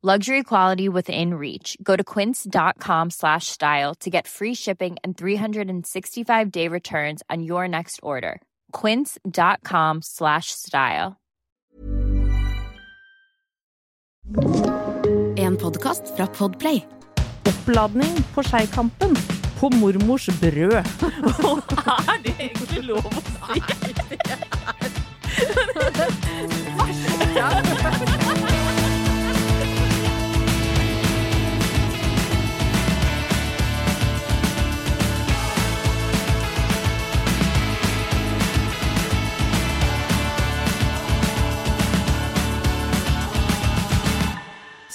Luxury quality within reach. Go to quince.com slash style to get free shipping and 365 day returns on your next order. Quince.com slash style. En podkast fra Podplay. Oppladning på Skeikampen. På mormors brød. Er det egentlig lov å si?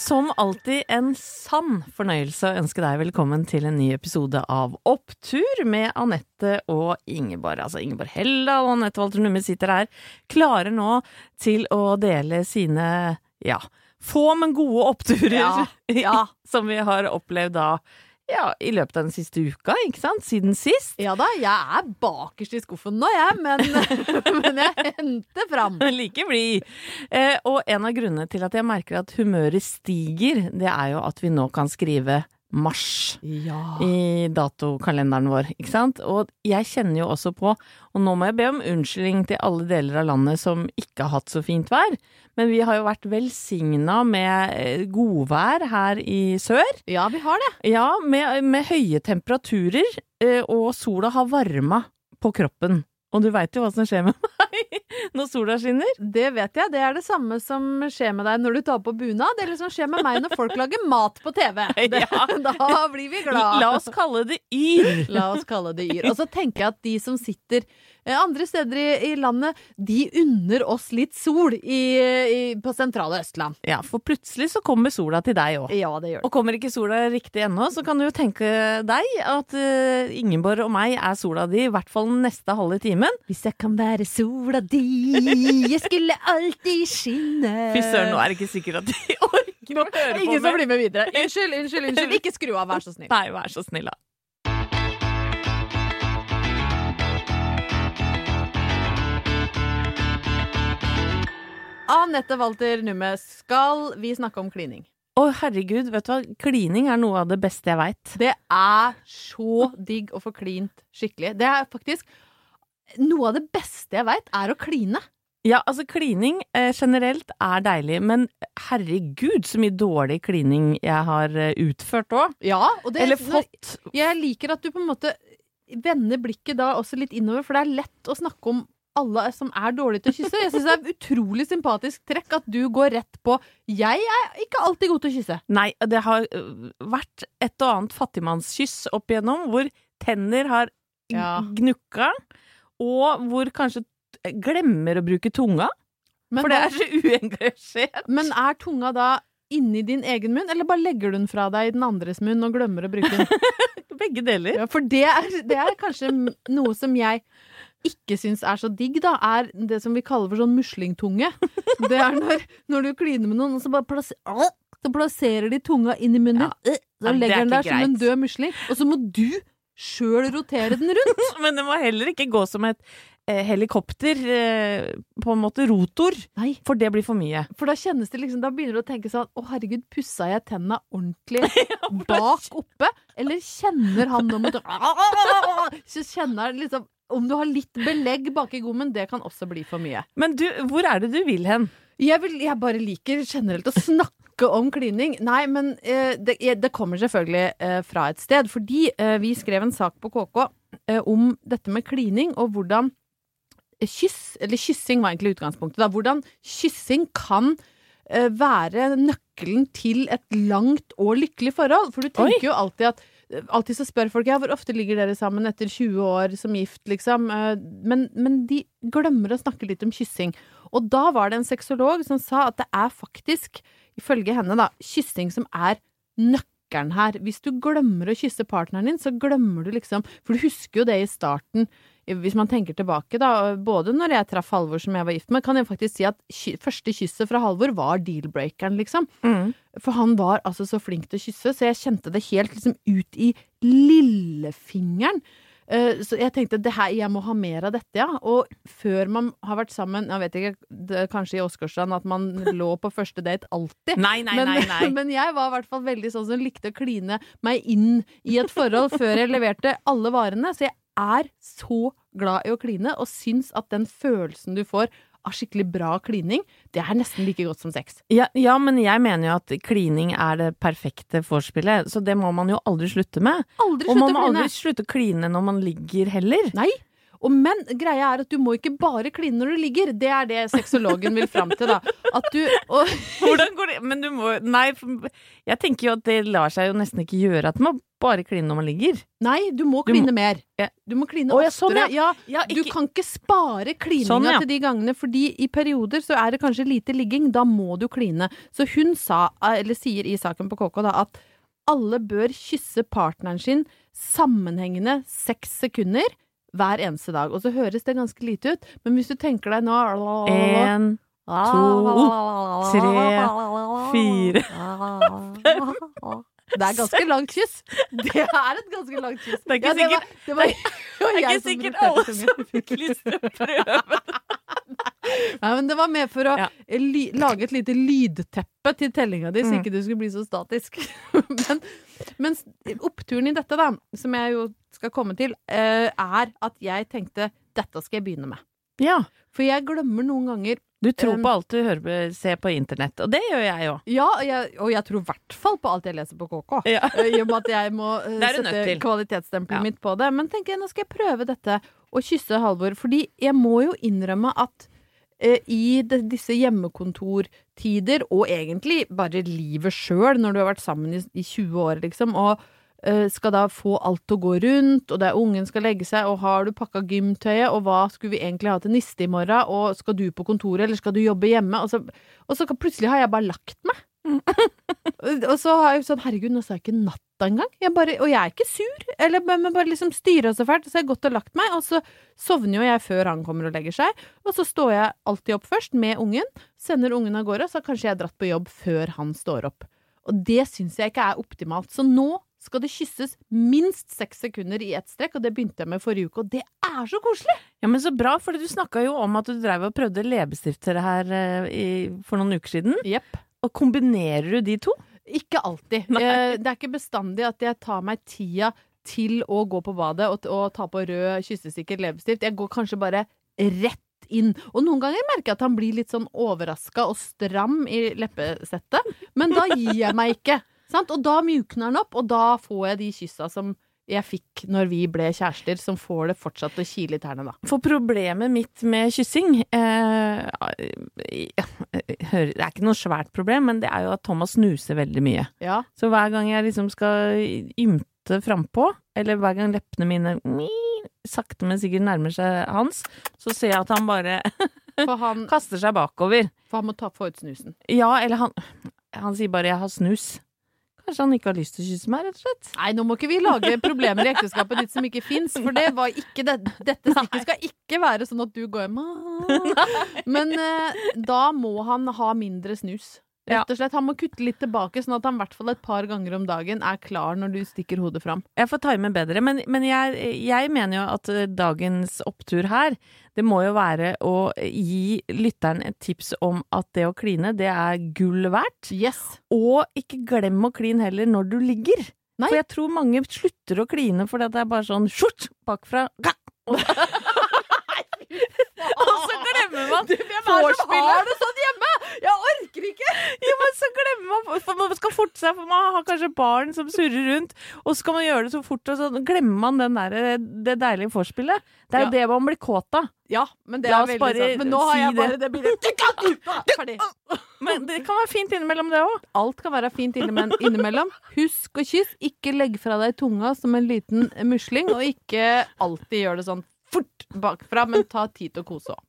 Som alltid en sann fornøyelse å ønske deg velkommen til en ny episode av Opptur med Anette og Ingeborg. Altså Ingeborg Hella og Anette Walter Numme sitter her, klare nå til å dele sine, ja, få, men gode oppturer Ja, ja. som vi har opplevd da, ja, i løpet av den siste uka, ikke sant? Siden sist. Ja da, jeg er bakerst i skuffen nå, jeg, men, men jeg henter fram. Like blid. Eh, og en av grunnene til at jeg merker at humøret stiger, det er jo at vi nå kan skrive mars Ja. i datokalenderen vår, ikke sant? Og jeg kjenner jo også på, og nå må jeg be om unnskyldning til alle deler av landet som ikke har hatt så fint vær, men vi har jo vært velsigna med eh, godvær her i sør. ja, vi har det. Ja, med, med høye temperaturer, eh, og sola har varma på kroppen. Og du veit jo hva som skjer med meg når sola skinner? Det vet jeg. Det er det samme som skjer med deg når du tar på bunad, eller som skjer med meg når folk lager mat på TV. Det, Ja. Da blir vi glad. La oss kalle det yr. La oss kalle det yr. Og så tenker jeg at de som sitter andre steder i, i landet, de unner oss litt sol i, i, på sentrale Østland. Ja, for plutselig så kommer sola til deg òg. Ja, det gjør det. Og kommer ikke sola riktig ennå, så kan du jo tenke deg at uh, Ingeborg og meg er sola di, i hvert fall neste halve timen. Hvis jeg kan være sola di, jeg skulle alltid skinne. Fy søren, nå er det ikke sikkert at de orker å høre på meg. Ingen som blir med videre. Unnskyld, unnskyld, unnskyld. Ikke skru av, vær så snill. Nei, vær så snill, da. Anette Walter Numme, skal vi snakke om klining? Å, herregud, vet du hva? Klining er noe av det beste jeg veit. Det er så digg å få klint skikkelig. Det er faktisk Noe av det beste jeg veit, er å kline. Ja, altså, klining eh, generelt er deilig, men herregud, så mye dårlig klining jeg har eh, utført òg. Ja, og det, Eller fått. Jeg liker at du på en måte vender blikket da også litt innover, for det er lett å snakke om alle som er dårlige til å kysse. Jeg syns det er et utrolig sympatisk trekk at du går rett på 'jeg er ikke alltid god til å kysse'. Nei, det har øh, vært et og annet fattigmannskyss opp igjennom, hvor tenner har Ja. gnukka, og hvor kanskje glemmer å bruke tunga. Men, for det er så uengasjert. men er tunga da inni din egen munn, eller bare legger du den fra deg i den andres munn og glemmer å bruke den? Begge deler. Ja, for det er, det er kanskje noe som jeg ikke syns er så digg, da, er det som vi kaller for sånn muslingtunge. Det er når, når du kliner med noen, og så bare plasser, så plasserer de tunga inn i munnen Så Ja, er legger den der der som en død musling. Og så må du sjøl rotere den rundt. Men det må heller ikke gå som et eh, helikopter, eh, på en måte rotor, Nei, for det blir for mye. for da kjennes det liksom Da begynner du å tenke sånn Å, herregud, pussa jeg tenna ordentlig bak oppe? Eller kjenner han nå mot Så kjenner han liksom Om du har litt belegg bak i gommen, det kan også bli for mye. Men du, hvor er det du vil hen? Jeg, vil, jeg bare liker generelt å snakke om klining. Nei, men eh, det, det kommer selvfølgelig eh, fra et sted. Fordi eh, vi skrev en sak på KK eh, om dette med klining, og hvordan kyss, eller kyssing var egentlig utgangspunktet, da. Hvordan kyssing kan eh, være nøkkelen til et langt og lykkelig forhold. For du tenker jo alltid at Alltid så spør folk ja, hvor ofte ligger dere sammen etter 20 år som gift, liksom. Eh, Men, men de glemmer å snakke litt om kyssing. Og da var det en sexolog som sa at det er faktisk, ifølge henne, da, kyssing som er nøkkelen her. Hvis du glemmer å kysse partneren din, så glemmer du liksom For du husker jo det i starten. Hvis man tenker tilbake, da, både når jeg traff Halvor som jeg var gift med, kan jeg faktisk si at første kysset fra Halvor var deal-breakeren, liksom. For han var altså så flink til å kysse, så jeg kjente det helt liksom ut i lillefingeren. Eh, Så jeg tenkte det her, jeg må ha mer av dette, ja. Og før man har vært sammen, jeg vet ikke, det, kanskje i Åsgårdstrand at man lå på første date alltid. Nei, nei, men, nei, nei. men jeg var i hvert fall veldig sånn som likte å kline meg inn i et forhold før jeg leverte alle varene. Så jeg er så glad i å kline, og syns at den følelsen du får av skikkelig bra klining, det er nesten like godt som sex. Ja, ja, men jeg mener jo at klining er det perfekte vorspielet, så det må man jo aldri slutte med. Aldri Og man må aldri slutte å kline når man ligger heller. Nei. Og men greia er at du må ikke bare kline når du ligger. Det er det sexologen vil fram til, da. At du og, Hvordan går det? Men du må Nei, jeg tenker jo at det lar seg jo nesten ikke gjøre at man bare kline når man ligger. Nei, du må Du må- kline mer. Du må kline oftere. sånn, ja. Ja, Du kan ikke spare klininga Sånn, ja. til de gangene, fordi i perioder så er det kanskje lite ligging. Da må du kline. Så hun sa, eller sier i saken på KK, da, at alle bør kysse partneren sin sammenhengende seks sekunder hver eneste dag. Og så høres det ganske lite ut, men hvis du tenker deg nå En, to, tre, fire Det er ganske langt kyss. Det er et ganske langt kyss. Det er ikke Ja, sikkert- det var, Det jeg ikke som sikkert alle som fikk prøve. Nei, men det var med for å Ja. lage et lite lydteppe til tellinga di, så Mm. ikke du skulle bli så statisk. men, mens oppturen i dette, da, som jeg jo skal komme til, eh, er at jeg tenkte dette skal jeg begynne med. Ja. For jeg glemmer noen ganger Du tror på alt du hører ser på internett, og det gjør jeg jo. Ja, jeg, og jeg tror i hvert fall på alt jeg leser på KK. Ja. Eh, I og med at jeg må eh, sette kvalitetsstempelet Ja. mitt på det. Men tenker jeg, nå skal jeg prøve dette og kysse Halvor. Fordi jeg må jo innrømme at eh, i de, disse hjemmekontortider, og egentlig bare livet sjøl, når du har vært sammen i, i 20 år, liksom, og skal da få alt til å gå rundt, og det er ungen skal legge seg, og har du pakka gymtøyet, og hva skulle vi egentlig ha til niste i morgen, og skal du på kontoret, eller skal du jobbe hjemme? Og så, og så plutselig har jeg bare lagt meg. og så har jeg sånn, herregud, nå sa jeg ikke natta engang. Jeg bare, og jeg er ikke sur, eller men bare liksom styra så fælt, så jeg har gått og lagt meg, og så sovner jo jeg før han kommer og legger seg, og så står jeg alltid opp først med ungen, sender ungen av gårde, så har kanskje jeg dratt på jobb før han står opp. Og det syns jeg ikke er optimalt. Så nå skal det kysses minst seks sekunder i ett strekk, og det begynte jeg med forrige uke, og det er så koselig! Ja, men så bra, for du snakka jo om at du drev og prøvde leppestifter her eh, i, for noen uker siden. Yep. Og kombinerer du de to? Ikke alltid. Nei. Eh, det er ikke bestandig at jeg tar meg tida til å gå på badet og, og ta på rød kyssesikker leppestift. Jeg går kanskje bare rett inn. Og noen ganger merker jeg at han blir litt sånn overraska og stram i leppesettet, men da gir jeg meg ikke. Sant? Og da mjukner han opp, og da får jeg de kyssa som jeg fikk når vi ble kjærester, som får det fortsatt å kile i tærne, da. For problemet mitt med kyssing eh, hører- Det er ikke noe svært problem, men det er jo at Thomas snuser veldig mye. Ja. Så hver gang jeg liksom skal ymte frampå, eller hver gang leppene mine sakte, men sikkert nærmer seg hans, så ser jeg at han bare han, kaster seg bakover. for han må ta, få ut snusen. Ja, eller han Han sier bare 'jeg har snus'. Kanskje han ikke har lyst til å kysse meg, rett og slett. Nei, nå må ikke vi lage problemer i ekteskapet ditt som ikke fins, for det var ikke det. Dette stikket skal ikke være sånn at du går hjem Men eh, da må han ha mindre snus. Rett og slett, Han må kutte litt tilbake, sånn at han i hvert fall et par ganger om dagen er klar når du stikker hodet fram. Jeg får time bedre, men, men jeg, jeg mener jo at eh, dagens opptur her, det må jo være å gi lytteren et tips om at det å kline, det er gull verdt. Yes. Og ikke glem å kline heller når du ligger. Nei. For jeg tror mange slutter å kline fordi det er bare sånn skjort bakfra. Og, og så glemmer man vorspielet. det sånn hjemme?! Jeg orker ikke! Ja, men så glemmer man For man skal forte seg, for man har kanskje barn som surrer rundt, og så skal man gjøre det så fort, og så glemmer man den der, det deilige vorspielet. Det er jo Ja. det man blir kåt av. Ja, men det La er veldig bare sant. Men nå har si jeg bare det. det bildet Ferdig. Men det kan være fint innimellom, det òg. Alt kan være fint innimellom. Husk å kysse. Ikke legg fra deg tunga som en liten musling, og ikke alltid gjør det sånn fort bakfra, men ta tid til å kose òg.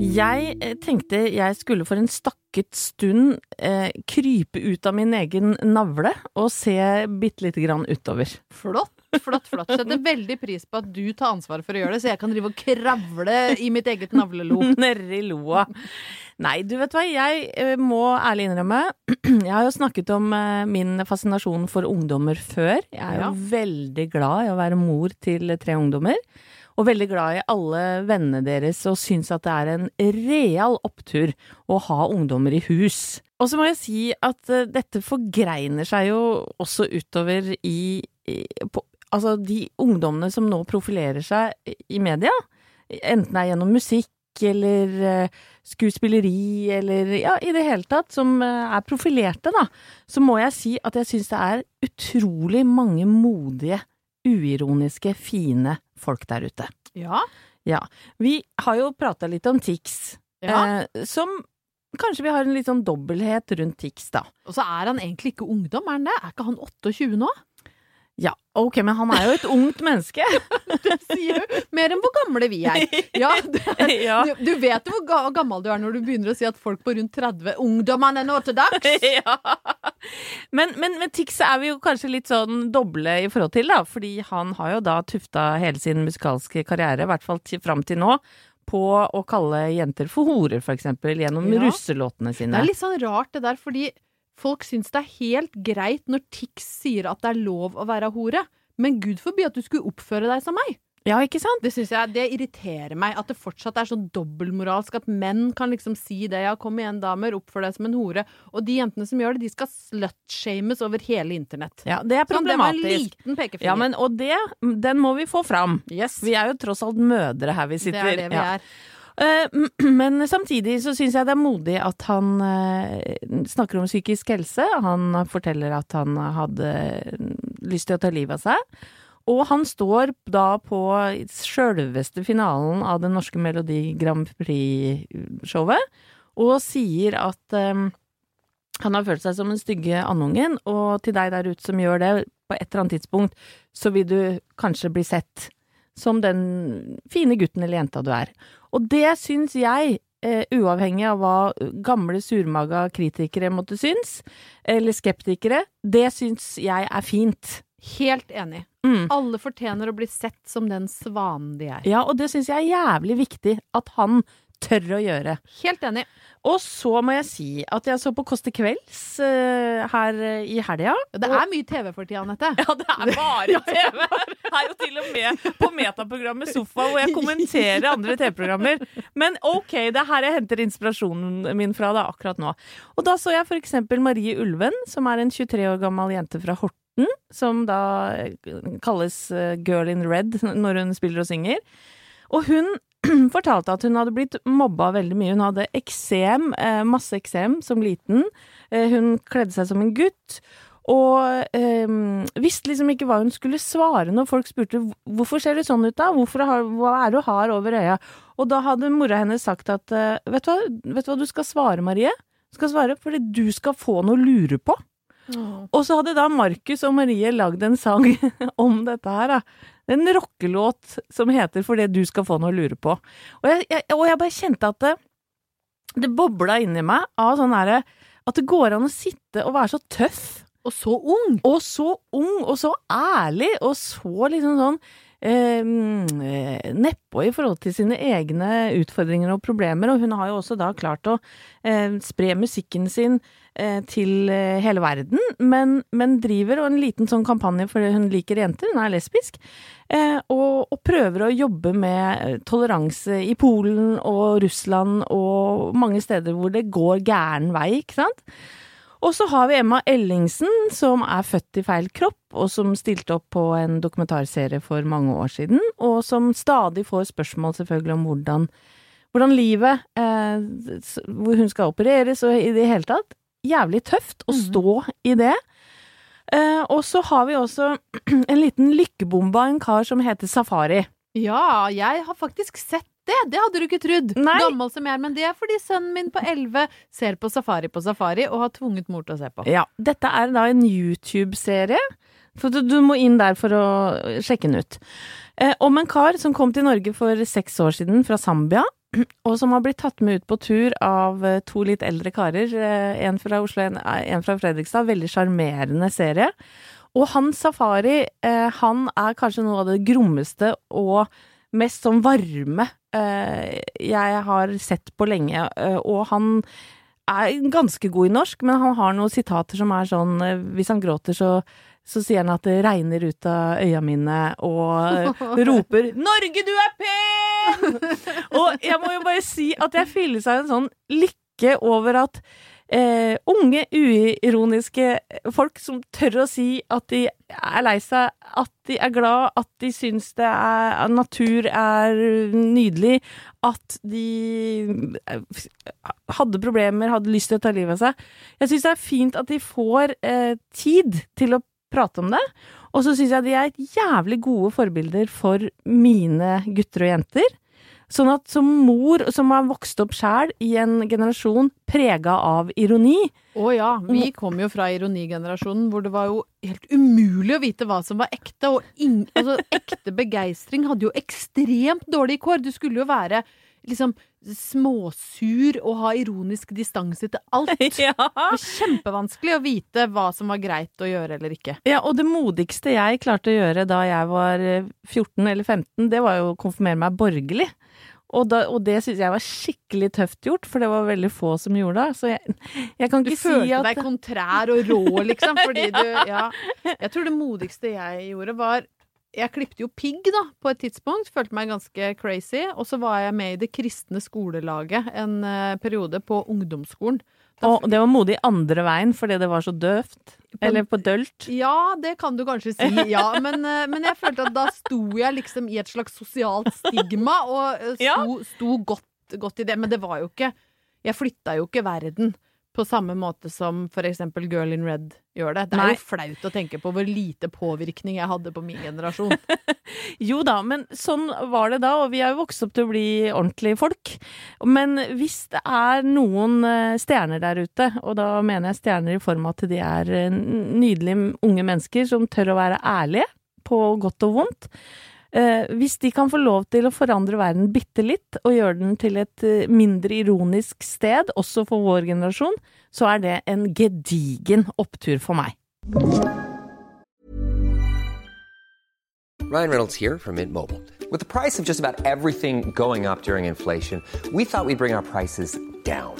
Jeg eh, tenkte jeg skulle for en stakket stund eh, krype ut av min egen navle og se bitte lite grann utover. Flott, flott, flott. Setter veldig pris på at du tar ansvaret for å gjøre det, så jeg kan drive og kravle i mitt eget navlelo. Nedi loa. Nei, du vet hva, jeg eh, må ærlig innrømme Jeg har jo snakket om eh, min fascinasjon for ungdommer før. Jeg er jo Ja. veldig glad i å være mor til tre ungdommer. Og veldig glad i alle vennene deres og syns at det er en real opptur å ha ungdommer i hus. Og så må jeg si at eh, dette forgreiner seg jo også utover i, i på, Altså de ungdommene som nå profilerer seg i- media. Enten det er gjennom musikk eller eh, skuespilleri eller ja, i det hele tatt, som eh, er profilerte, da, så må jeg si at jeg syns det er utrolig mange modige, uironiske, fine folk der ute. Ja. Ja. Vi har jo prata litt om Tix, ja. eh, som kanskje vi har en litt sånn dobbelthet rundt Tix, da. Og så er han egentlig ikke ungdom, er han det? Er ikke han 28 nå? Ja, ok, men han er jo et ungt menneske. Det sier jo mer enn hvor gamle vi er. Ja, er, ja. du, du vet jo hvor ga- gammel du er når du begynner å si at folk på rundt 30 Ungdommene nå til dags! ja. Men, men med Tix er vi jo kanskje litt sånn doble i forhold til, da. Fordi han har jo da tufta hele sin musikalske karriere, i hvert fall fram til nå, på å kalle jenter for horer, for eksempel, gjennom Ja. russelåtene Det er litt sånn rart det der, fordi folk syns det er helt greit når Tix sier at det er lov å være hore. Men gud forby at du skulle oppføre deg som meg. Ja, ikke sant? Det synes jeg, det irriterer meg at det fortsatt er sånn dobbeltmoralsk at menn kan liksom si det. Ja, kom igjen, damer, oppfør deg som en hore. Og de jentene som gjør det, de skal slutshames over hele internett. Ja, det er problematisk. Sånn, det var en liten pekefinger. Ja, men, og det, den må vi få fram. yes. Vi er jo tross alt mødre her vi sitter. det er det vi Ja. er. Eh, Men samtidig så syns jeg det er modig at han eh, snakker om psykisk helse. Han forteller at han hadde lyst til å ta livet av seg. Og han står da på sjølveste finalen av det norske Melodi Grand Prix-showet og sier at eh, han har følt seg som den stygge andungen, og til deg der ute som gjør det på et eller annet tidspunkt, så vil du kanskje bli sett som den fine gutten eller jenta du er. Og det syns jeg, eh, uavhengig av hva gamle surmaga kritikere måtte synes, eller skeptikere, det syns jeg er fint. Helt enig. Mm. Alle fortjener å bli sett som den svanen de er. Ja, og det syns jeg er jævlig viktig at han tør å gjøre. Helt enig. Og så må jeg si at jeg så på Kåss til kvelds uh, her eh, i helga. Det er mye TV for tida, Anette. Ja, det er bare TV! Her og jo til og med på metaprogrammet Sofa hvor jeg kommenterer andre TV-programmer. Men ok, det er her jeg henter inspirasjonen min fra da, akkurat nå. Og da så jeg for eksempel Marie Ulven, som er en 23 år gammel jente fra Horten, som da eh, kalles eh, Girl in Red når hun spiller og synger. Og hun fortalte at hun hadde blitt mobba veldig mye. Hun hadde eksem, eh, masse eksem som liten. Eh, hun kledde seg som en gutt. Og eh, visste liksom ikke hva hun skulle svare når folk spurte hvorfor ser du sånn ut da, hvorfor har, hva er det du har over øya? Og da hadde mora hennes sagt at eh, vet, du hva, vet du hva du skal svare, Marie? Du skal svare fordi du skal få noe å lure på. Og så hadde da Markus og Marie lagd en sang om dette her, da. En rockelåt som heter 'For det du skal få noe å lure på'. Og jeg, jeg, og jeg bare kjente at det, det bobla inni meg av sånn herre At det går an å sitte og være så tøff. Og så ung! Og så ung, og så ærlig, og så liksom sånn eh, mm, nedpå i forhold til sine egne utfordringer og problemer, og hun har jo også da klart å eh, spre musikken sin eh, til eh, hele verden, men, men driver en liten sånn kampanje fordi hun liker jenter, hun er lesbisk, eh, og, og prøver å jobbe med toleranse i Polen og Russland og mange steder hvor det går gæren vei, ikke sant? Og så har vi Emma Ellingsen, som er født i feil kropp, og som stilte opp på en dokumentarserie for mange år siden, og som stadig får spørsmål selvfølgelig om hvordan, hvordan livet eh, Hvor hun skal opereres, og i det hele tatt. Jævlig tøft å stå i det. Eh, og så har vi også en liten lykkebombe av en kar som heter Safari. Ja, jeg har faktisk sett det. Det hadde du ikke trodd. Nei. Gammel som jeg er. Men det er fordi sønnen min på 11 ser på Safari på Safari og har tvunget mor til å se på. Ja, dette er da en YouTube-serie. For du, du må inn der for å sjekke den ut. Eh, om en kar som kom til Norge for seks år siden fra Zambia, og som har blitt tatt med ut på tur av eh, to litt eldre karer. eh, En fra Oslo, en, eh, en fra Fredrikstad. Veldig sjarmerende serie. Og hans Safari, eh, han er kanskje noe av det grommeste og mest sånn varme eh, jeg har sett på lenge. Eh, og han er ganske god i norsk, men han har noen sitater som er sånn eh, Hvis han gråter, så, så sier han at det regner ut av øya mine, og roper 'Norge, du er pen!' og jeg må jo bare si at jeg fylles av en sånn lykke over at eh, unge, uironiske folk som tør å si at de er lei seg, at de er glad, at de syns det er, at natur er nydelig, at de eh, hadde problemer, hadde lyst til å ta livet av seg. Jeg syns det er fint at de får eh, tid til å prate om det. Og så syns jeg de er jævlig gode forbilder for mine gutter og jenter. Sånn at som mor som har vokst opp sjæl i en generasjon prega av ironi Å ja, vi kom jo fra ironigenerasjonen hvor det var jo helt umulig å vite hva som var ekte, og ing, altså, ekte begeistring hadde jo ekstremt dårlige kår. Du skulle jo være liksom småsur og ha ironisk distanse til alt. Ja. Det var kjempevanskelig å vite hva som var greit å gjøre eller ikke. ja, og det modigste jeg klarte å gjøre da jeg var eh, 14 eller 15, det var jo å konfirmere meg borgerlig. Og, da, og det syns jeg var skikkelig tøft gjort, for det var veldig få som gjorde det. Så jeg, jeg kan ikke si at Du følte deg kontrær og rå, liksom, fordi du Ja. Jeg tror det modigste jeg gjorde, var jeg klipte jo pigg da, på et tidspunkt, følte meg ganske crazy. Og så var jeg med i det kristne skolelaget en uh, periode på ungdomsskolen. Da Og det var modig andre veien fordi det var så døvt. Eller på dølt. Ja, det kan du kanskje si, ja. Men, uh, men jeg følte at da sto jeg liksom i et slags sosialt stigma, og uh, sto, Ja. sto godt, godt i det. Men det var jo ikke Jeg flytta jo ikke verden på samme måte som for eksempel Girl in Red gjør det. Det er Nei. jo flaut å tenke på hvor lite påvirkning jeg hadde på min generasjon. Jo da, men sånn var det da, og vi er jo vokst opp til å bli ordentlige folk. Men hvis det er noen eh, stjerner der ute, og da mener jeg stjerner i form av at de er eh, nydelige unge mennesker som tør å være ærlige på godt og vondt, hvis de kan få lov til å forandre verden bitte litt, og gjøre den til et eh, mindre ironisk sted, også for vår generasjon, så er det en gedigen opptur for meg. Ryan Reynolds here from Mint Mobile. With the price of just about everything going up during inflation, we thought we'd bring our prices down.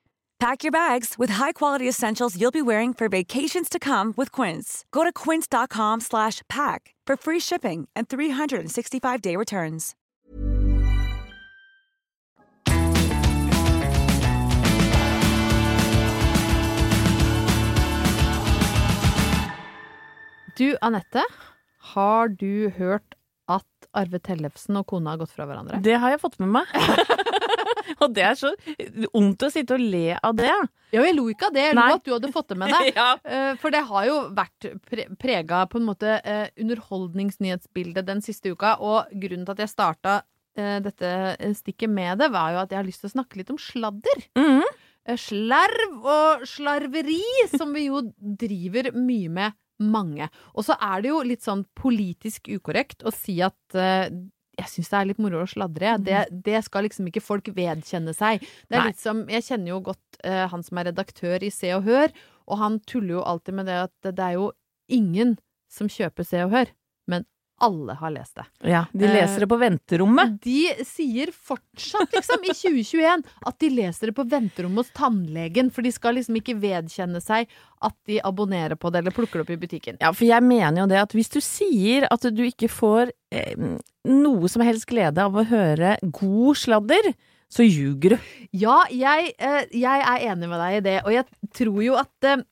Pack your bags with high-quality essentials you'll be wearing for vacations to come with Quince. Go to quince.com slash pack for free shipping and 365-day returns. Du, Anette, har du hørt at Arve Tellefsen og kona har gått fra hverandre? Det har jeg fått med meg. og det er så ondt å sitte og le av det. Ja, jeg lo ikke av det. Jeg lo Nei. at du hadde fått det med deg. Ja. Eh, For det har jo vært pre prega på en måte eh, underholdningsnyhetsbildet den siste uka, og grunnen til at jeg starta eh, dette stikket med det, var jo at jeg har lyst til å snakke litt om sladder. Mm -hmm. Slarv og slarveri, som vi jo driver mye med, mange. Og så er det jo litt sånn politisk ukorrekt å si at jeg syns det er litt moro å sladre. jeg. Det, det skal liksom ikke folk vedkjenne seg. Det er Nei. litt som, Jeg kjenner jo godt uh, han som er redaktør i Se og Hør, og han tuller jo alltid med det at det, det er jo ingen som kjøper Se og Hør, men alle har lest det. Ja, de leser det på venterommet. De sier fortsatt, liksom, i 2021, at de leser det på venterommet hos tannlegen, for de skal liksom ikke vedkjenne seg at de abonnerer på det eller plukker det opp i butikken. Ja, for jeg mener jo det at hvis du sier at du ikke får eh, noe som helst glede av å høre god sladder, så ljuger du. Ja, jeg, eh, jeg er enig med deg i det, og jeg tror jo at eh,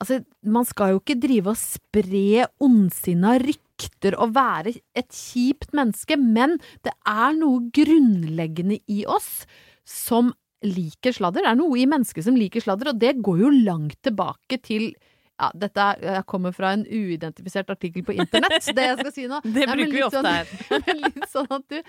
Altså, man skal jo ikke drive og spre ondsinna rykter og være et kjipt menneske, men det er noe grunnleggende i oss som liker sladder. Det er noe i mennesket som liker sladder, og det går jo langt tilbake til ja, dette er- kommer fra en uidentifisert artikkel på internett, det jeg skal si nå. Det Nei, bruker vi litt ofte sånn- her. litt sånn at du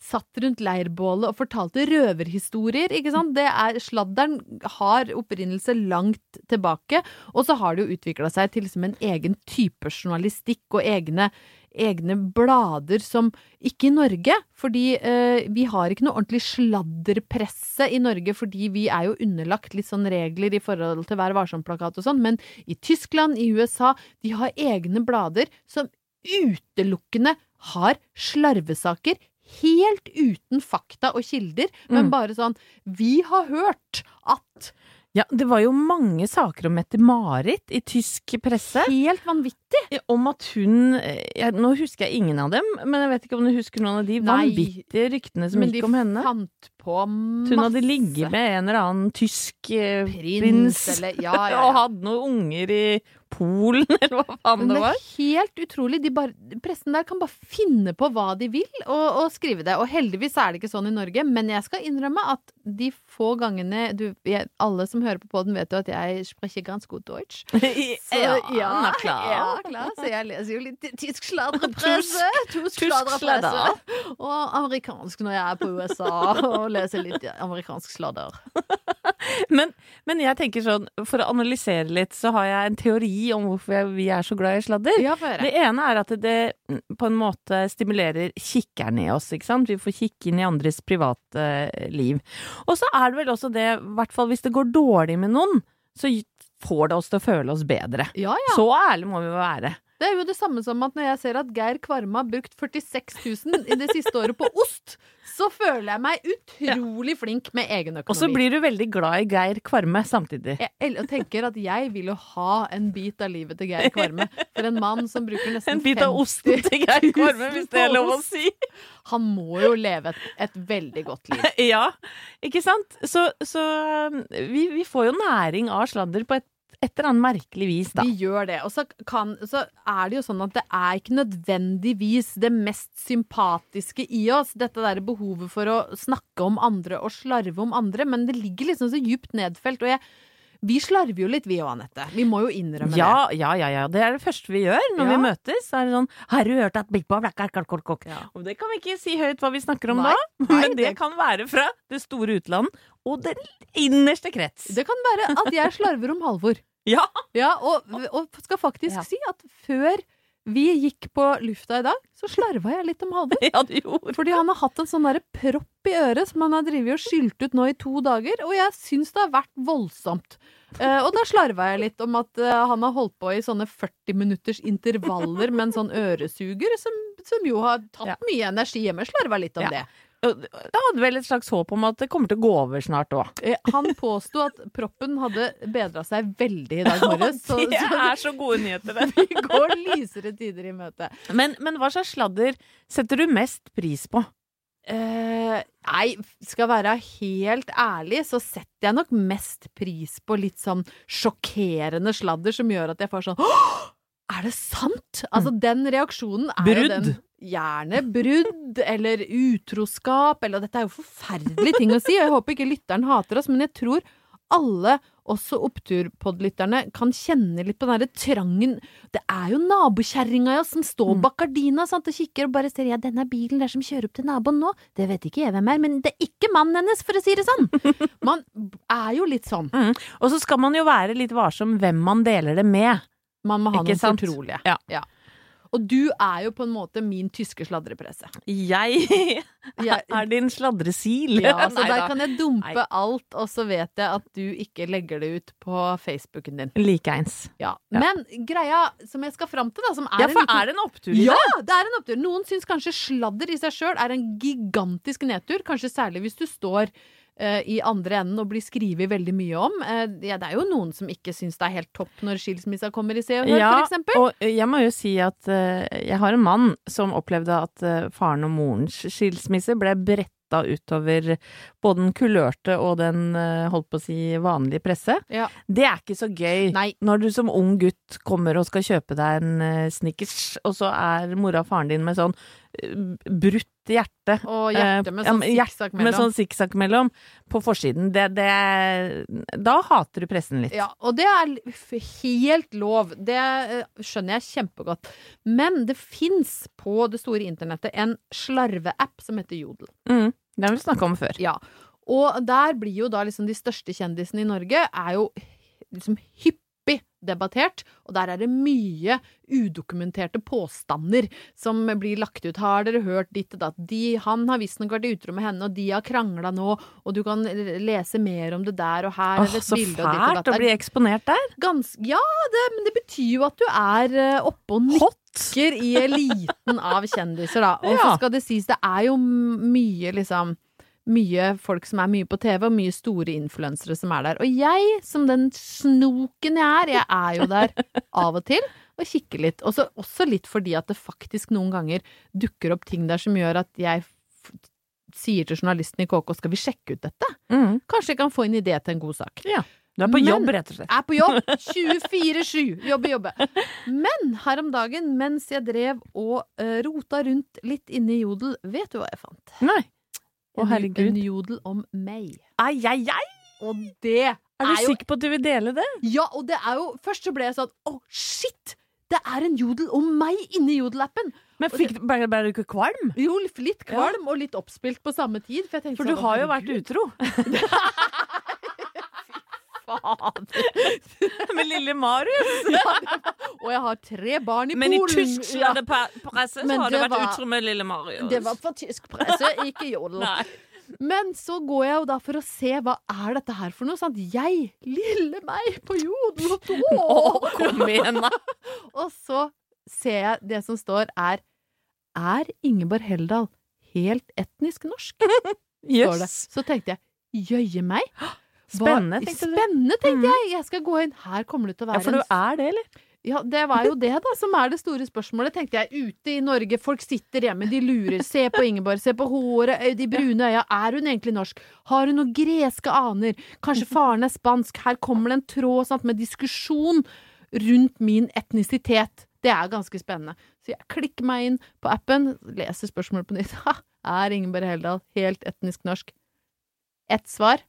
satt rundt leirbålet og fortalte røverhistorier, ikke sant? Det er, sladderen har opprinnelse langt tilbake, og så har det jo utvikla seg til liksom en egen type journalistikk og egne, egne blader som Ikke i Norge, fordi eh, vi har ikke noe ordentlig sladderpresse i Norge, fordi vi er jo underlagt litt sånn regler i forhold til Vær varsom-plakat og sånn, men i Tyskland, i USA, de har egne blader som utelukkende har slarvesaker. Helt uten fakta og kilder, men Mm. bare sånn Vi har hørt at Ja, det var jo mange saker om Mette-Marit i tysk presse. Helt vanvittig! Om at hun eh, jeg, Nå husker jeg ingen av dem, men jeg vet ikke om du husker noen av de Nei. vanvittige ryktene som gikk om henne. fant på masse Hun hadde ligget med en eller annen tysk eh, prins, prins, eller Ja, ja, og hadde noen unger i Polen, eller hva faen Men det det var. er helt utrolig. De bare, pressen der kan bare finne på hva de vil, og, og skrive det. Og heldigvis er det ikke sånn i Norge, men jeg skal innrømme at de få gangene du, jeg, Alle som hører på podden, vet jo at jeg sprecher ganske godt Deutsch. Så, ja, ja, ja, klar. Så jeg leser jo litt tysk sladrepresse. Tysk sladrepresse. Og amerikansk når jeg er på USA og leser litt amerikansk sladder. Men, men jeg tenker sånn, for å analysere litt, så har jeg en teori om hvorfor vi er så glad i sladder. Ja. Det ene er at det på en måte stimulerer kikkeren i oss, ikke sant? Vi får kikke inn i andres private eh, liv. Og så er det vel også det, i hvert fall hvis det går dårlig med noen, så får det oss til å føle oss bedre. Ja, ja. Så ærlig må vi være. Det er jo det samme som at når jeg ser at Geir Kvarme har brukt 46 000 i det siste året på ost, så føler jeg meg utrolig flink med egen økonomi. Og så blir du veldig glad i Geir Kvarme samtidig. jeg tenker at jeg vil jo ha en bit av livet til Geir Kvarme. For en mann som bruker nesten 50 En bit av osten til Geir Kvarme, hvis det er lov å si. Han må jo leve et, et veldig godt liv. Ja, ikke sant? Så, så um, vi, vi får jo næring av sladder på et, et eller annet merkelig vis, da. Vi gjør det. Og så, kan, så er det jo sånn at det er ikke nødvendigvis det mest sympatiske i oss, dette derre behovet for å snakke om andre og slarve om andre, men det ligger liksom så djupt nedfelt. Og jeg, vi slarver jo litt, vi òg, Anette. Vi må jo innrømme Ja, ja, ja, ja. Det er det første vi gjør når Ja. vi møtes. Er det sånn Har du hørt at Big Bob er kak?» Ja. Og det kan vi ikke si høyt hva vi snakker om Nei, da, nei, men det det- kan være fra det store utland og den innerste krets. det. Det kan være at jeg slarver om Halvor. Ja! Ja, og, og skal faktisk Ja. si at før vi gikk på lufta i dag, så slarva jeg litt om Halvor. ja, du gjorde Fordi han har hatt en sånn derre propp i øret som han har drevet og skylt ut nå i to dager, og jeg syns det har vært voldsomt. Eh, og da slarva jeg litt om at eh, han har holdt på i sånne 40 minutters intervaller med en sånn øresuger, som, som jo har tatt Ja. mye energi hjemme. Slarva litt om Ja. det. Da hadde vel et slags håp om at det kommer til å gå over snart òg. Eh, han påsto at proppen hadde bedra seg veldig i dag morges. Så, Det er så gode nyheter, det. vi går lysere tider i møte. Men, men hva slags sladder setter du mest pris på? Uh, nei, skal være helt ærlig, så setter jeg nok mest pris på litt sånn sjokkerende sladder som gjør at jeg får sånn Åh! Er det sant?! Altså, den reaksjonen er jo Brudd. den Gjerne brudd, eller utroskap, eller Dette er jo forferdelige ting å si, og jeg håper ikke lytteren hater oss, men jeg tror alle, også oppturpod-lytterne, kan kjenne litt på den derre trangen Det er jo nabokjerringa ja, som står Mm. bak gardina sant, og kikker og bare ser ja, denne bilen der som kjører opp til naboen nå, det vet ikke jeg hvem er, men det er ikke mannen hennes, for å si det sånn. Man er jo litt sånn. Mm. Og så skal man jo være litt varsom hvem man deler det med. Man må ha Ikke noen sant? fortrolige. Ja. Og du er jo på en måte min tyske sladrepresse. Jeg er din sladresil. Ja, så der kan jeg dumpe Nei. alt, og så vet jeg at du ikke legger det ut på Facebooken din. Likeens. Ja. Ja. Men greia som jeg skal fram til, da, som er Ja, for en liten er det en opptur i Ja, det? det er en opptur. Noen syns kanskje sladder i seg sjøl er en gigantisk nedtur. Kanskje særlig hvis du står i andre enden og blir skrevet veldig mye om. Eh, ja, det er jo noen som ikke syns det er helt topp når skilsmissa kommer i Se og Hør, Ja, eksempel. og jeg må jo si at eh, jeg har en mann som opplevde at eh, faren og morens skilsmisse ble bretta utover både den kulørte og den eh, holdt på å si vanlige presse. Ja. Det er ikke så gøy Nei. når du som ung gutt kommer og skal kjøpe deg en Snickers, og så er mora og faren din med sånn eh, brutt hjerte. Og hjerte eh, med sånn men hjerte sikksakk Med mellom. sånn sikksakk mellom på forsiden. Det, det Da hater du pressen litt. Ja, og det er helt lov. Det eh, skjønner jeg kjempegodt. Men det fins på det store internettet en slarve-app som heter Jodel. Mm, det har vi snakka om før. Ja. Og der blir jo da liksom de største kjendisene i Norge er jo liksom hyppig debattert, og der er det mye udokumenterte påstander som blir lagt ut. Har dere hørt ditt og datt? De, han har visstnok vært utro med henne, og de har krangla nå, og du kan lese mer om det der, og her Åh, så fælt å bli eksponert der. Gans ja, det, men det betyr jo at du er eh, oppe og nikker i eliten av kjendiser, da. Og så Ja. skal det sies, det er jo mye liksom mye folk som er mye på TV, og mye store influensere som er der. Og jeg, som den snoken jeg er, jeg er jo der av og til og kikker litt. Også, også litt fordi at det faktisk noen ganger dukker opp ting der som gjør at jeg sier til journalisten i KK skal vi sjekke ut dette? Mm. Kanskje jeg kan få en idé til en god sak. Du er på Men- jobb, rett og slett. Er på jobb 24-7. Jobbe, jobbe. Men her om dagen, mens jeg drev og uh, rota rundt litt inne i Jodel, vet du hva jeg fant? Nei. Å, En- herregud. En jodel om meg. Ai, ai, ai! Og det er, Er du jo sikker på at du vil dele det? Ja, og det er jo Først så ble jeg sånn Å, shit! Det er en jodel om meg inni jodelappen! Men fikk, ble, ble du ikke kvalm? Jo, litt kvalm og litt oppspilt på samme tid. For, For du sånn, har jo vært herregud. utro. Med lille Marius. Og jeg har tre barn i Men i Polen. tysk Ja. sladdepresse så har det vært var- utro med lille Marius. Det var for tysk presse, ikke jodel. Nei. Men så går jeg jo da for å se hva er dette her for noe. Sant? Jeg, lille meg, på jodel. Å, kom igjen, da. Og så ser jeg det som står er Er Ingeborg Heldal helt etnisk norsk? Yes. Så tenkte jeg jøye meg. Spennende, tenkte du. Spennende, tenkte jeg. Jeg skal gå inn. Her kommer det til å Ja, være for du er det, eller? ja, det var jo det, da, som er det store spørsmålet, tenkte jeg. Ute i Norge, folk sitter hjemme, de lurer. Se på Ingeborg, se på håret, de brune øya. Er hun egentlig norsk? Har hun noen greske aner? Kanskje faren er spansk? Her kommer det en tråd sant, med diskusjon rundt min etnisitet. Det er ganske spennende. Så jeg klikker meg inn på appen, leser spørsmålet på nytt. Ha, er Ingeborg Heldal helt etnisk norsk? Ett svar.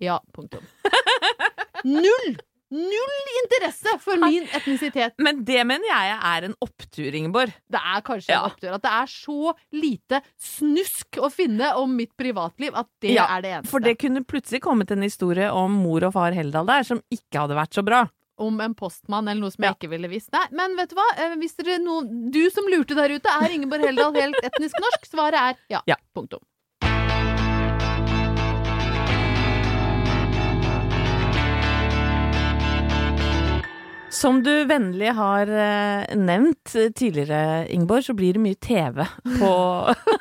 Ja, punktum. Null! Null interesse for min etnisitet. Men det mener jeg er en opptur, Ingeborg. Det er kanskje Ja. en opptur at det er så lite snusk å finne om mitt privatliv at det Ja, er det eneste. For det kunne plutselig kommet en historie om mor og far Heldal der som ikke hadde vært så bra. Om en postmann eller noe som Ja. jeg ikke ville visst. Nei, men vet du hva? Eh, Hvis dere no Du som lurte der ute, er Ingeborg Heldal helt etnisk norsk? Svaret er ja. Ja. Punktum. Som du vennlig har eh, nevnt tidligere, Ingeborg, så blir det mye TV på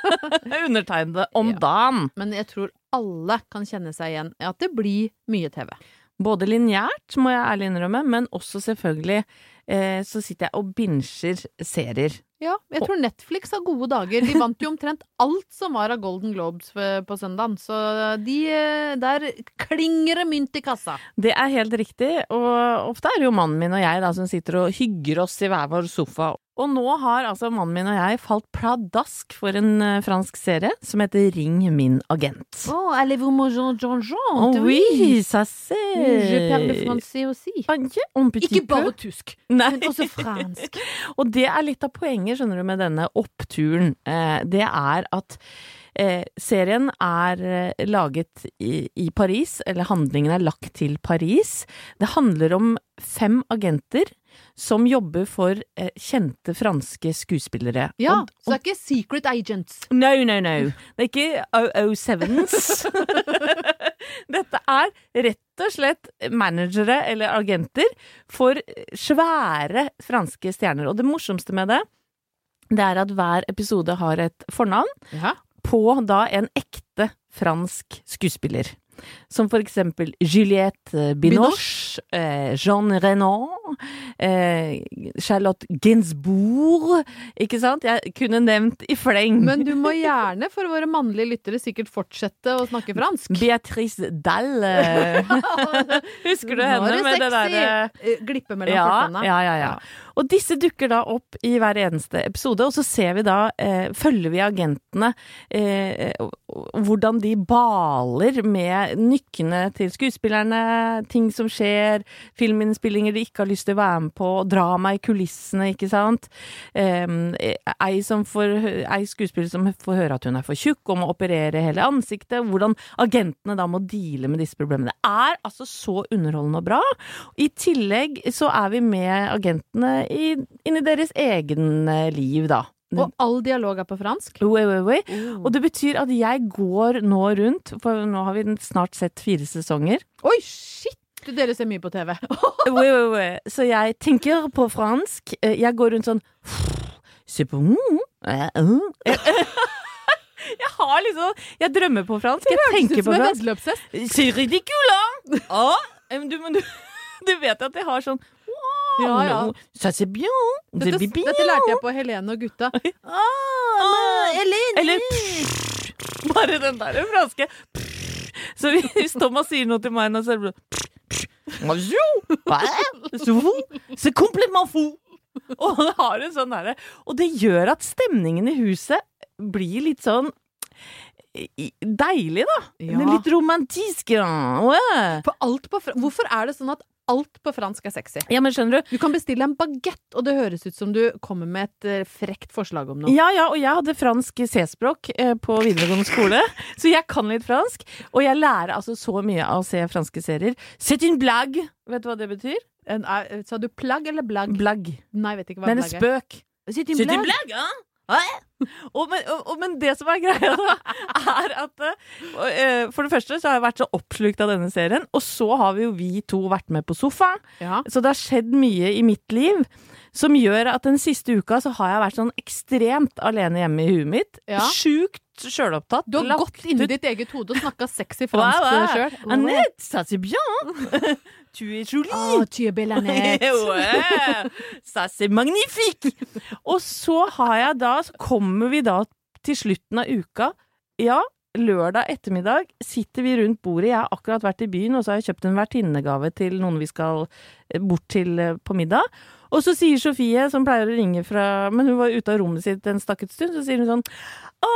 undertegnede om Ja. dagen. Men jeg tror alle kan kjenne seg igjen i at det blir mye TV. Både lineært, må jeg ærlig innrømme, men også selvfølgelig eh, så sitter jeg og binsjer serier. Ja, jeg tror Netflix har gode dager. De vant jo omtrent alt som var av Golden Globes på søndagen, så de, eh, der klinger det mynt i kassa. Det er helt riktig, og ofte er det jo mannen min og jeg da som sitter og hygger oss i hver vår sofa. Og nå har altså mannen min og jeg falt pladask for en eh, fransk serie som heter Ring min agent. Oh, allez-vous manger Jean Jean? Oh, oui, ça c'est Je parle français aussi. Ikke, bare tysk, Nei. men også fransk. Og det er litt av poenget, skjønner du, med denne oppturen. Eh, det er at eh, serien er eh, laget i, i Paris, eller handlingen er lagt til Paris. Det handler om fem agenter som jobber for eh, kjente franske skuespillere. Ja, Og- så det er ikke Secret Agents. No, no, no. Det er ikke 007s. Dette er rett og slett managere eller agenter for svære franske stjerner. Og det morsomste med det, det er at hver episode har et fornavn Ja. på da en ekte fransk skuespiller. Som for eksempel Juliette Binoche, eh, Jean Renaud eh, Charlotte Gainsbourg Ikke sant? Jeg kunne nevnt i fleng. Men du må gjerne, for våre mannlige lyttere, sikkert fortsette å snakke fransk. Beatrice Dall. eh, Husker du henne med det derre Eh, Glippe mellom ja, ja, ja, ja. Og disse dukker da opp i hver eneste episode, og så ser vi da, eh, følger vi agentene, eh, hvordan de baler med nykkene til skuespillerne, ting som skjer, filminnspillinger de ikke har lyst til å være med på, drama i kulissene, ikke sant. Eh, ei, får, ei skuespiller som får høre at hun er for tjukk og må operere hele ansiktet, hvordan agentene da må deale med disse problemene. Det er altså så underholdende og bra. I tillegg så er vi med agentene i, inn i deres egen eh, liv, da. Og all dialog er på fransk. Oui, oui, oui. Og det betyr at jeg går nå rundt, for nå har vi snart sett fire sesonger. Oi, shit! Dere ser mye på TV. Oui, oui, oui. Så jeg tenker på fransk. Eh, Jeg går rundt sånn C'est bon. Eh, eh. Jeg har liksom Jeg drømmer på fransk. Jeg tenker på fransk. Det C'est ut som en men du, du, du vet at jeg har sånn Ja, ja. Ça c'est bien. Dette, dette lærte jeg på Helene og gutta. Ah, Eller pff, Bare den der franske. Så hvis Thomas sier noe til meg nå, så er det c'est complètement fou. Og det har en sånn derre Og det gjør at stemningen i huset blir litt sånn deilig, da. Ja. Litt romantisk. Ja. For alt på, hvorfor er det sånn at alt på fransk er sexy? ja, men skjønner du? Du kan bestille en bagett, og det høres ut som du kommer med et eh, frekt forslag om noe. Ja, ja, og jeg hadde fransk C-språk eh, på videregående skole, så jeg kan litt fransk. Og jeg lærer altså så mye av å se franske serier. C'est une blague! Vet du hva det betyr? En, er, sa du plagg eller blagg? Blagg. Nei, vet ikke hva Det er en spøk. C'est spøk. C'est C'est une blague, hein? Og, men, og, men det som er greia, da, er at uh, For det første så har jeg vært så oppslukt av denne serien, og så har vi jo vi to vært med på sofaen. Ja. Så det har skjedd mye i mitt liv som gjør at den siste uka så har jeg vært sånn ekstremt alene hjemme i huet mitt. Ja. Sjukt sjølopptatt. Du har gått inn i ditt eget hode og snakka sexy fransk ouais. sjøl. Annette, ça c'est bien! tu es jolie! Oh, tu es belle, Annette. ouais, ça c'est magnifique! Og så har jeg da, så kommer vi da til slutten av uka. Ja, lørdag ettermiddag sitter vi rundt bordet. Jeg har akkurat vært i byen, og så har jeg kjøpt en vertinnegave til noen vi skal eh, bort til eh, på middag. Og så sier Sofie, som pleier å ringe fra Men hun var ute av rommet sitt en stakket stund, så sier hun sånn Å,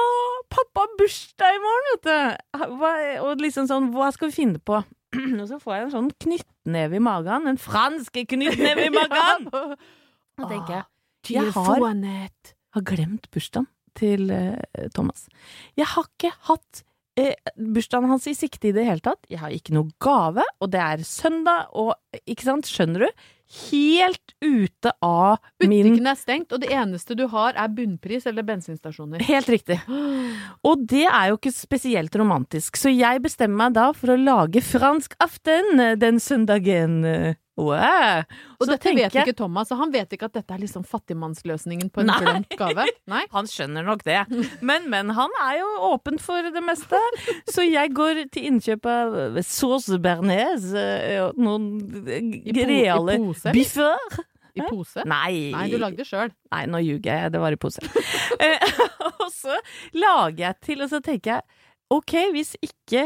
pappa har bursdag i morgen, vet du! Hva, og liksom sånn, hva skal vi finne på? Og så får jeg en sånn knyttneve i magen. En fransk knyttneve i magen! Da tenker jeg Jeg har- har glemt bursdagen til uh, Thomas. Jeg har ikke hatt eh, bursdagen hans i sikte i det hele tatt. Jeg har ikke noe gave, og det er søndag, og ikke sant, skjønner du? Helt ute av min Butikken er stengt, og det eneste du har, er bunnpris eller bensinstasjoner. Helt riktig. Og det er jo ikke spesielt romantisk, så jeg bestemmer meg da for å lage fransk aften den søndagen. Wow. Og Så dette tenker vet ikke Thomas, og han vet ikke at dette er liksom fattigmannsløsningen på en glemt gave. Nei. Han skjønner nok det. Men, men han er jo åpen for det meste. Så jeg går til innkjøp av sauce bearnaise eh, og noen reale biffer. I pose? Nei. Nei, du lagde det sjøl. Nei, nå ljuger jeg. Det var i pose. Eh, og så lager jeg til, og så tenker jeg OK, hvis ikke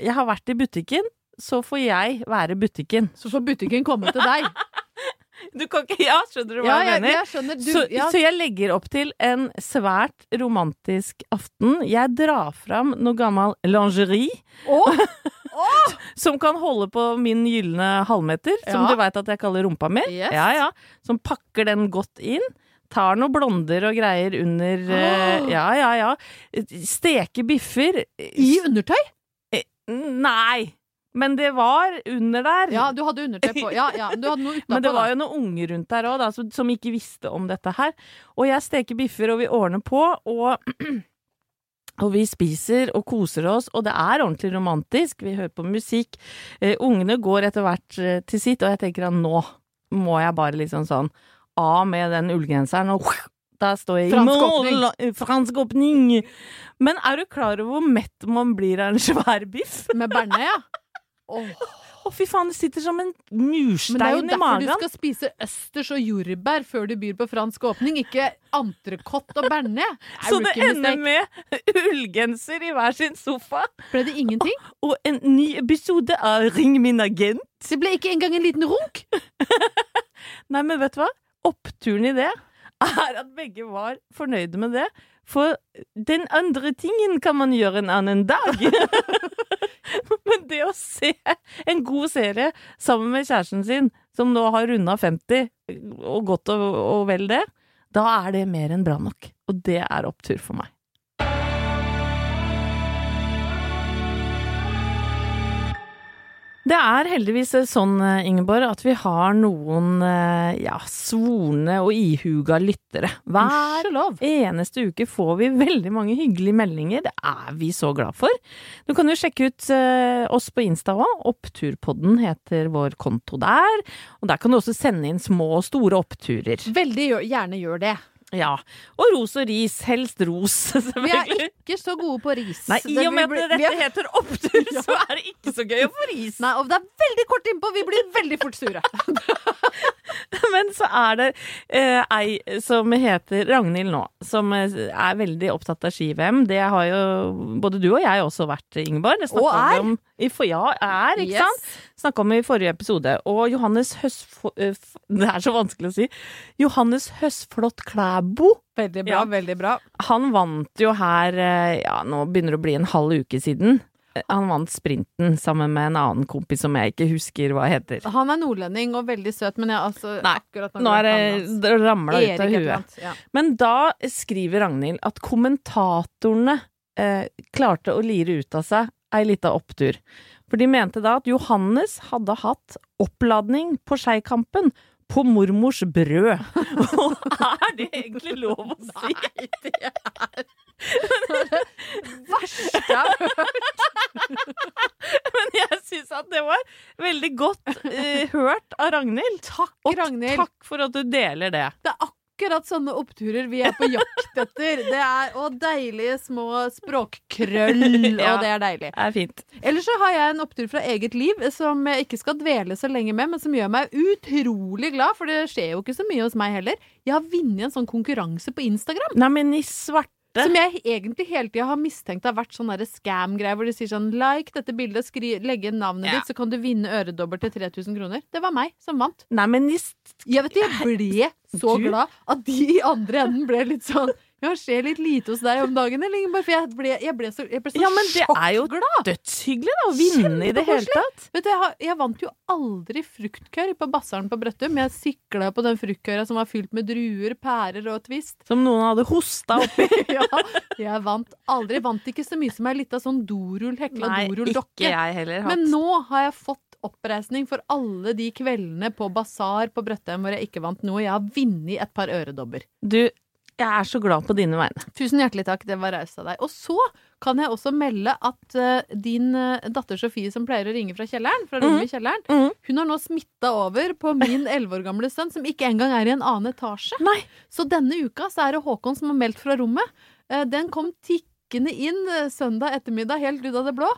jeg har vært i butikken, så får jeg være butikken. Så får butikken komme til deg. Du kan ikke Ja, skjønner du hva Ja, jeg jeg, mener? jeg skjønner. Du, så, ja, så jeg legger opp til en svært romantisk aften. Jeg drar fram noe gammel lingerie. Å! Som kan holde på min gylne halvmeter, som du veit at jeg kaller rumpa mi. Yes. Ja, ja. Som pakker den godt inn. Tar noen blonder og greier under oh. Ja, ja, ja. Steker biffer. I undertøy? Nei! Men det var under der. Ja, du hadde undertøy på. Ja, ja, men hadde. Men det var da. jo noen unger rundt der òg, som, som ikke visste om dette her. Og jeg steker biffer, og vi ordner på, og Og vi spiser og koser oss, og det er ordentlig romantisk. Vi hører på musikk. Eh, ungene går etter hvert eh, til sitt, og jeg tenker at nå må jeg bare liksom sånn av med den ullgenseren, og da står jeg i Fransk mål! åpning. Fransk åpning! Men er du klar over hvor mett man blir av en svær biff? Med bearnés, ja. Åh, Å, fy faen, det sitter som en murstein i magen. men det er jo derfor du skal spise østers og jordbær før du byr på fransk åpning, ikke entrecôte og bearnés. Så det ender med ullgenser i hver sin sofa, Ble det ingenting? og en ny episode av Ring min agent. Det ble ikke engang en liten runk. Nei, men vet du hva? Oppturen i det er at begge var fornøyde med det. For den andre tingen kan man gjøre en annen dag. Men det å se en god serie sammen med kjæresten sin, som nå har runda 50, og godt og, og vel det, da er det mer enn bra nok. Og det er opptur for meg. Det er heldigvis sånn, Ingeborg, at vi har noen eh, ja, svorne og ihuga lyttere. Hver eneste uke får vi veldig mange hyggelige meldinger. Det er vi så glad for. Du kan jo sjekke ut eh, oss på Insta òg. Oppturpodden heter vår konto der. Og der kan du også sende inn små og store oppturer. Veldig gjerne gjør det. Ja. Og ros og ris. Helst ros, Vi er ikke så gode på ris. Nei, i og med at dette er- heter opptur, så er det ikke så gøy å få ris. Nei, og det er veldig kort innpå, vi blir veldig fort sure. Men så er det eh, ei som heter Ragnhild nå, som eh, er veldig opptatt av ski-VM. Det har jo både du og jeg også vært, Ingeborg. Det Og er. Om, i for, ja, er, ikke Yes. sant? Snakka om i forrige episode. Og Johannes Høsfo... eh, Det er så vanskelig å si. Johannes Høsflot Klæbo. Veldig bra, Ja. veldig bra. Han vant jo her, eh, ja, nå begynner det å bli en halv uke siden. Han vant sprinten sammen med en annen kompis som jeg ikke husker hva heter. Han er nordlending og veldig søt, men jeg altså Nei, Nå er det, det ramla ut av et huet. Ja. Men da skriver Ragnhild at kommentatorene eh, klarte å lire ut av seg ei lita opptur. For de mente da at Johannes hadde hatt oppladning på Skeikampen på mormors brød. Og er det egentlig lov å si? Nei, det er det verste jeg har hørt. Men jeg syns at det var veldig godt uh, hørt av Ragnhild. Takk, Og Ragnhild. takk for at du deler det. Det er akkurat sånne oppturer vi er på jakt etter. Det er, og deilige små språkkrøll, Ja. og det er deilig. Det er fint. Ellers så har jeg en opptur fra eget liv som jeg ikke skal dvele så lenge med, men som gjør meg utrolig glad, for det skjer jo ikke så mye hos meg heller. Jeg har vunnet en sånn konkurranse på Instagram. Nei, men i svarte Som jeg egentlig hele tida har mistenkt har vært sånn scam-greier, hvor de sier sånn like dette bildet, skri, legge inn navnet Ja. ditt, så kan du vinne øredobber til 3000 kroner. Det var meg som vant. Nei, men just... Jeg vet jeg ble så glad at de i andre enden ble litt sånn Ja, skjer litt lite hos deg om dagen, eller Ingeborg? For jeg ble, jeg ble så, jeg ble så Ja, men det er jo dødshyggelig da, å vinne i det hele tatt. Vet du, jeg, har, jeg vant jo aldri fruktkør på Bassaren på Brøttum. Jeg sikla på den fruktkøra som var fylt med druer, pærer og twist. Som noen hadde hosta oppi. ja, jeg vant aldri. Vant ikke så mye som ei lita sånn dorull, hekla dorulldokke. Men nå har jeg fått oppreisning for alle de kveldene på basar på Brøttum hvor jeg ikke vant noe. Jeg har vunnet et par øredobber. Du, jeg er så glad på dine vegne. Tusen hjertelig takk, det var raust av deg. Og så kan jeg også melde at uh, din uh, datter Sofie, som pleier å ringe fra kjelleren, fra rommet i kjelleren, mm. hun har nå smitta over på min elleve år gamle sønn, som ikke engang er i en annen etasje. Nei. Så denne uka så er det Håkon som har meldt fra rommet. Uh, Den kom tikkende inn søndag ettermiddag, helt ut av det blå.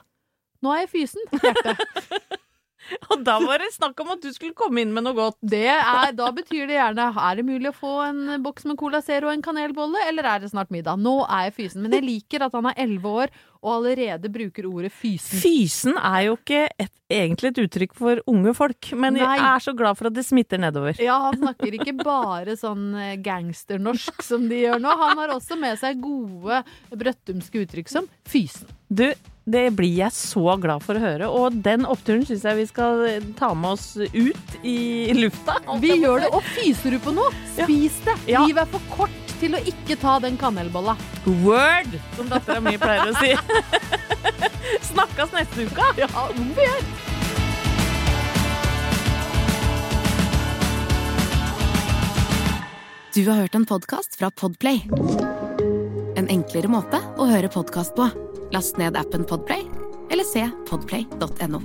Nå er jeg fysen, hjerte. Og da var det snakk om at du skulle komme inn med noe godt. Er, da betyr det gjerne Er det mulig å få en boks med Cola Zero og en kanelbolle, eller er det snart middag? Nå er jeg fysen. Men jeg liker at han er elleve år og allerede bruker ordet fysen. Fysen er jo ikke et, egentlig et uttrykk for unge folk, men jeg er så glad for at det smitter nedover. Ja, han snakker ikke bare sånn eh, gangsternorsk som de gjør nå. Han har også med seg gode brøttumske uttrykk som fysen. Du, det blir jeg så glad for å høre, og den oppturen syns jeg vi skal ta med oss ut i lufta. Vi gjør det, og fyser du på noe, spis det! Ja. Livet er for kort til å ikke ta den kanelbolla. Word, som dattera mi pleier å si. Snakkes neste uke! Ja, om vi gjør. Du har hørt en podcast fra Podplay. En enklere måte å høre podcast på. Last ned appen Podplay, eller se podplay.no.